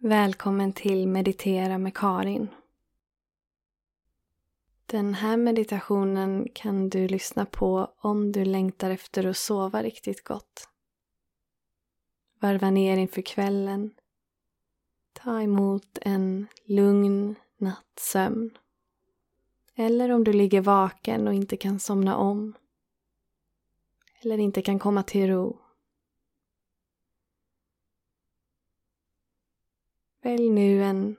Välkommen till Meditera med Karin. Den här meditationen kan du lyssna på om du längtar efter att sova riktigt gott. Varva ner inför kvällen. Ta emot en lugn nattsömn. Eller om du ligger vaken och inte kan somna om. Eller inte kan komma till ro. Välj nu en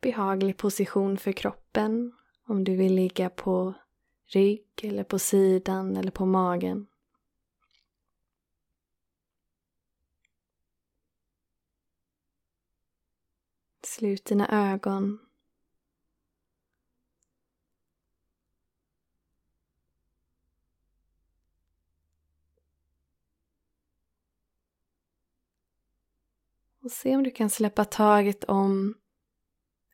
behaglig position för kroppen om du vill ligga på rygg eller på sidan eller på magen. Slut dina ögon. Och se om du kan släppa taget om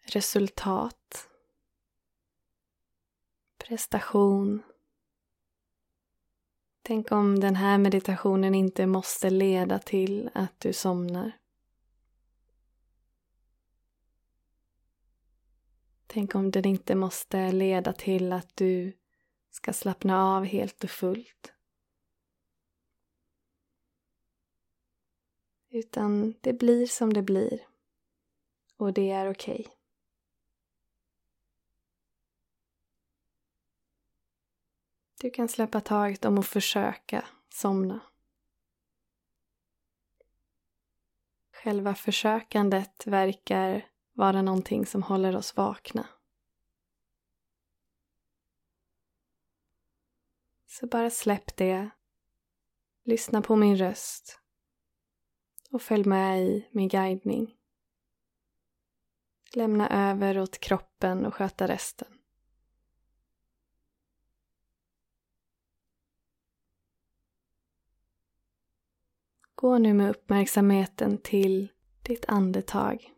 resultat, prestation. Tänk om den här meditationen inte måste leda till att du somnar. Tänk om den inte måste leda till att du ska slappna av helt och fullt. Utan det blir som det blir. Och det är okej. Okay. Du kan släppa taget om att försöka somna. Själva försökandet verkar vara någonting som håller oss vakna. Så bara släpp det. Lyssna på min röst och följ med i min guidning. Lämna över åt kroppen och sköta resten. Gå nu med uppmärksamheten till ditt andetag.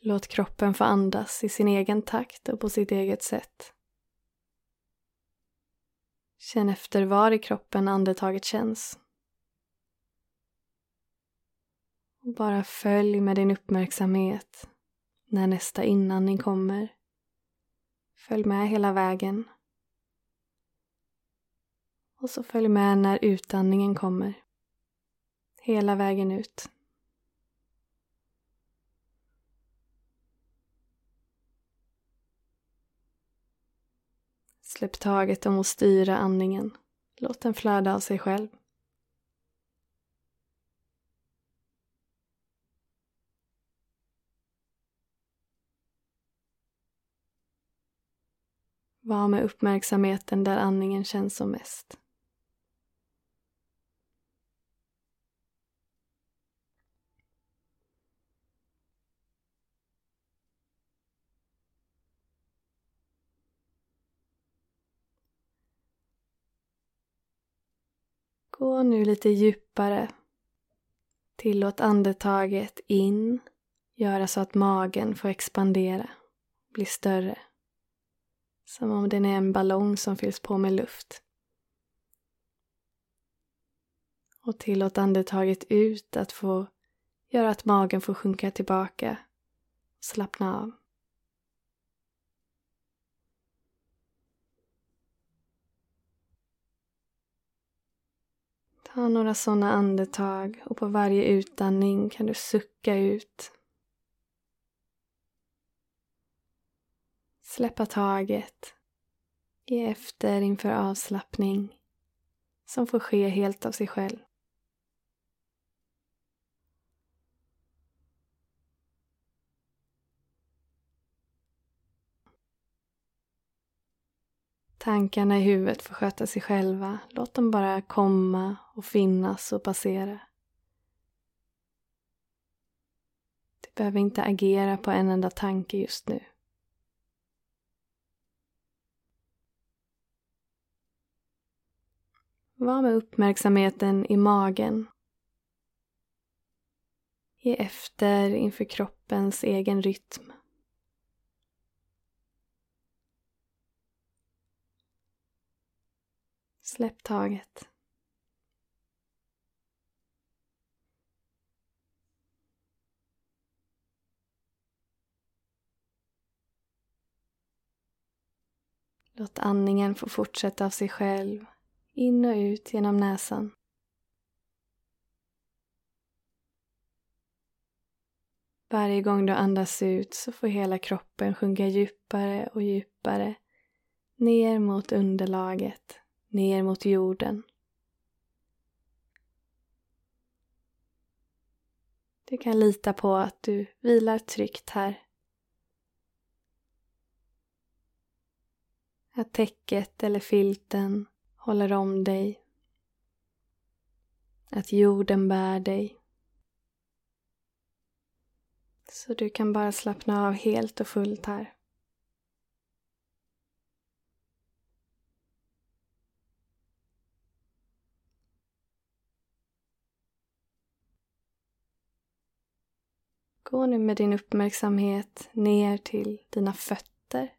Låt kroppen få andas i sin egen takt och på sitt eget sätt. Känn efter var i kroppen andetaget känns. Och bara följ med din uppmärksamhet när nästa inandning kommer. Följ med hela vägen. Och så följ med när utandningen kommer. Hela vägen ut. Släpp taget om att styra andningen. Låt den flöda av sig själv. Var med uppmärksamheten där andningen känns som mest. Gå nu lite djupare. Tillåt andetaget in göra så att magen får expandera, bli större. Som om den är en ballong som fylls på med luft. Och tillåt andetaget ut att få göra att magen får sjunka tillbaka och slappna av. Ta några sådana andetag och på varje utandning kan du sucka ut. Släppa taget. Ge efter inför avslappning som får ske helt av sig själv. Tankarna i huvudet får sköta sig själva. Låt dem bara komma och finnas och passera. Du behöver inte agera på en enda tanke just nu. Var med uppmärksamheten i magen. Ge efter inför kroppens egen rytm. Släpp taget. Låt andningen få fortsätta av sig själv, in och ut genom näsan. Varje gång du andas ut så får hela kroppen sjunka djupare och djupare ner mot underlaget ner mot jorden. Du kan lita på att du vilar tryggt här. Att täcket eller filten håller om dig. Att jorden bär dig. Så du kan bara slappna av helt och fullt här. Gå nu med din uppmärksamhet ner till dina fötter.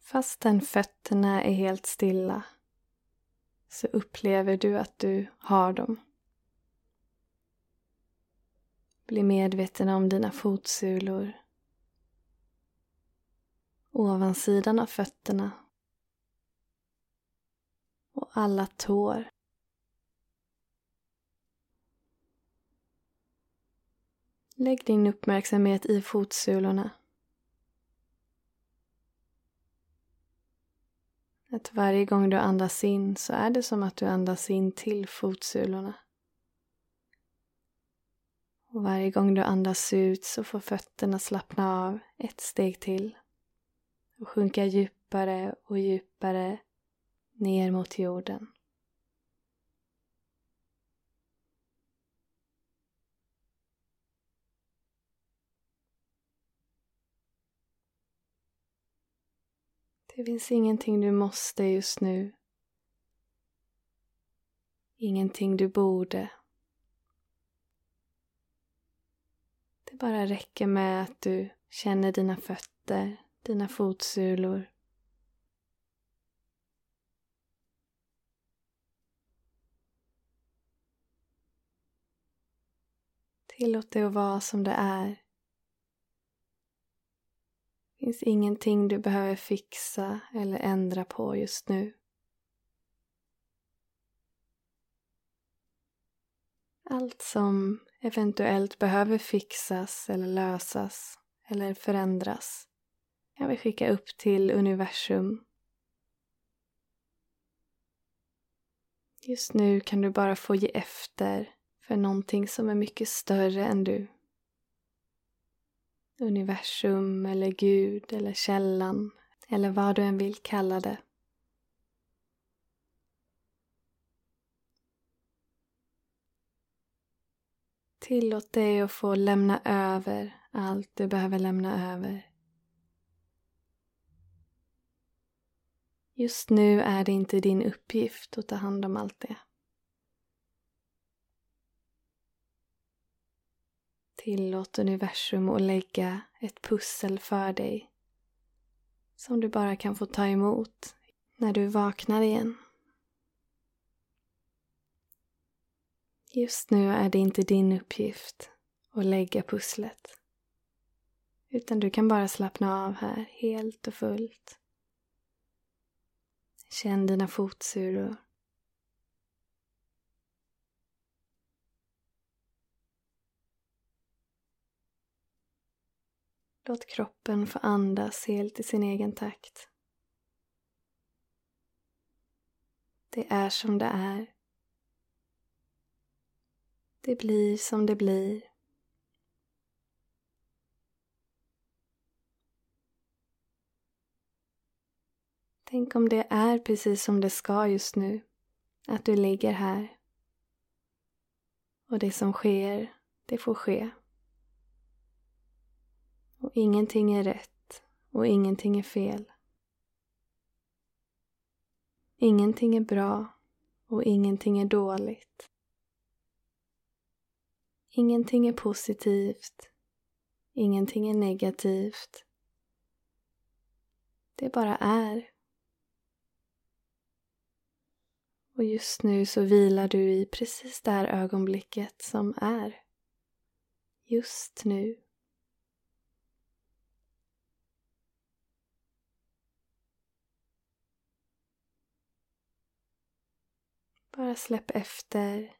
Fastän fötterna är helt stilla så upplever du att du har dem. Bli medveten om dina fotsulor. Ovansidan av fötterna. Och alla tår. Lägg din uppmärksamhet i fotsulorna. Att varje gång du andas in så är det som att du andas in till fotsulorna. Och varje gång du andas ut så får fötterna slappna av ett steg till och sjunka djupare och djupare ner mot jorden. Det finns ingenting du måste just nu. Ingenting du borde. Det bara räcker med att du känner dina fötter, dina fotsulor. Tillåt det att vara som det är finns ingenting du behöver fixa eller ändra på just nu. Allt som eventuellt behöver fixas eller lösas eller förändras kan vi skicka upp till universum. Just nu kan du bara få ge efter för någonting som är mycket större än du universum eller Gud eller källan eller vad du än vill kalla det. Tillåt dig att få lämna över allt du behöver lämna över. Just nu är det inte din uppgift att ta hand om allt det. Tillåt universum att lägga ett pussel för dig som du bara kan få ta emot när du vaknar igen. Just nu är det inte din uppgift att lägga pusslet. Utan du kan bara slappna av här helt och fullt. Känn dina fotsulor. Låt kroppen få andas helt i sin egen takt. Det är som det är. Det blir som det blir. Tänk om det är precis som det ska just nu. Att du ligger här. Och det som sker, det får ske. Och ingenting är rätt och ingenting är fel. Ingenting är bra och ingenting är dåligt. Ingenting är positivt. Ingenting är negativt. Det bara är. Och just nu så vilar du i precis det här ögonblicket som är. Just nu. Bara släpp efter.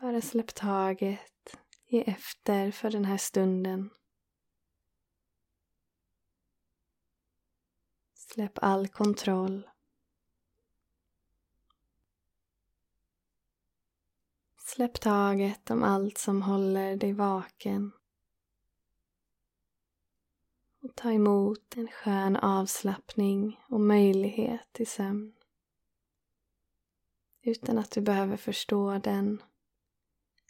Bara släpp taget. Ge efter för den här stunden. Släpp all kontroll. Släpp taget om allt som håller dig vaken. Och ta emot en skön avslappning och möjlighet till sömn. Utan att du behöver förstå den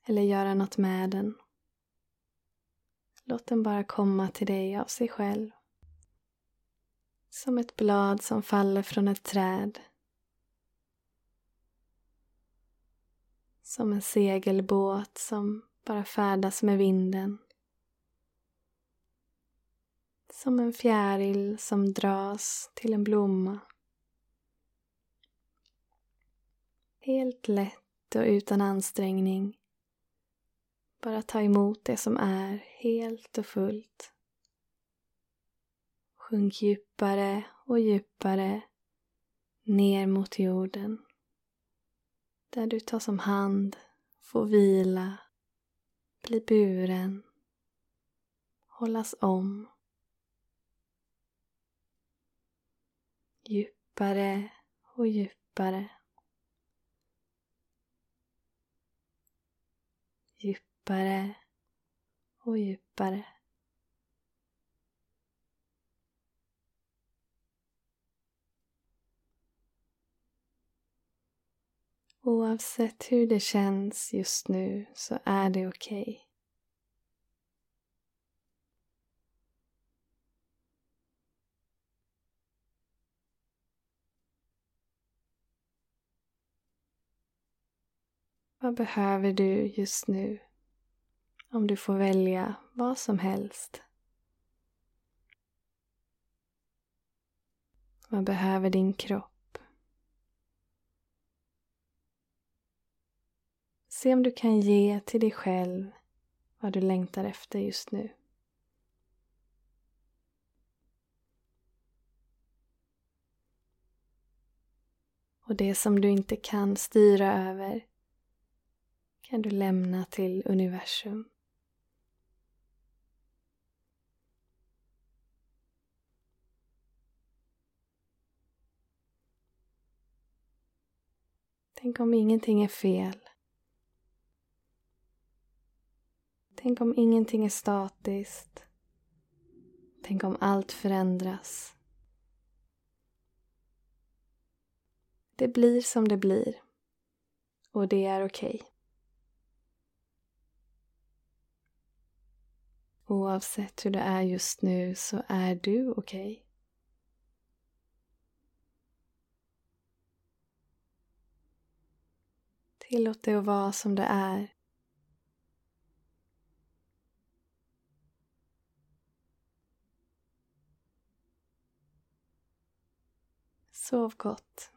eller göra något med den. Låt den bara komma till dig av sig själv. Som ett blad som faller från ett träd. Som en segelbåt som bara färdas med vinden. Som en fjäril som dras till en blomma. Helt lätt och utan ansträngning. Bara ta emot det som är helt och fullt. Sjunk djupare och djupare ner mot jorden. Där du tas om hand, får vila, bli buren, hållas om. Djupare och djupare. Djupare och djupare. Oavsett hur det känns just nu så är det okej. Okay. Vad behöver du just nu? Om du får välja vad som helst. Vad behöver din kropp? Se om du kan ge till dig själv vad du längtar efter just nu. Och det som du inte kan styra över kan du lämna till universum. Tänk om ingenting är fel. Tänk om ingenting är statiskt. Tänk om allt förändras. Det blir som det blir. Och det är okej. Okay. Oavsett hur det är just nu så är du okej. Okay. Tillåt det att vara som det är. Sov gott.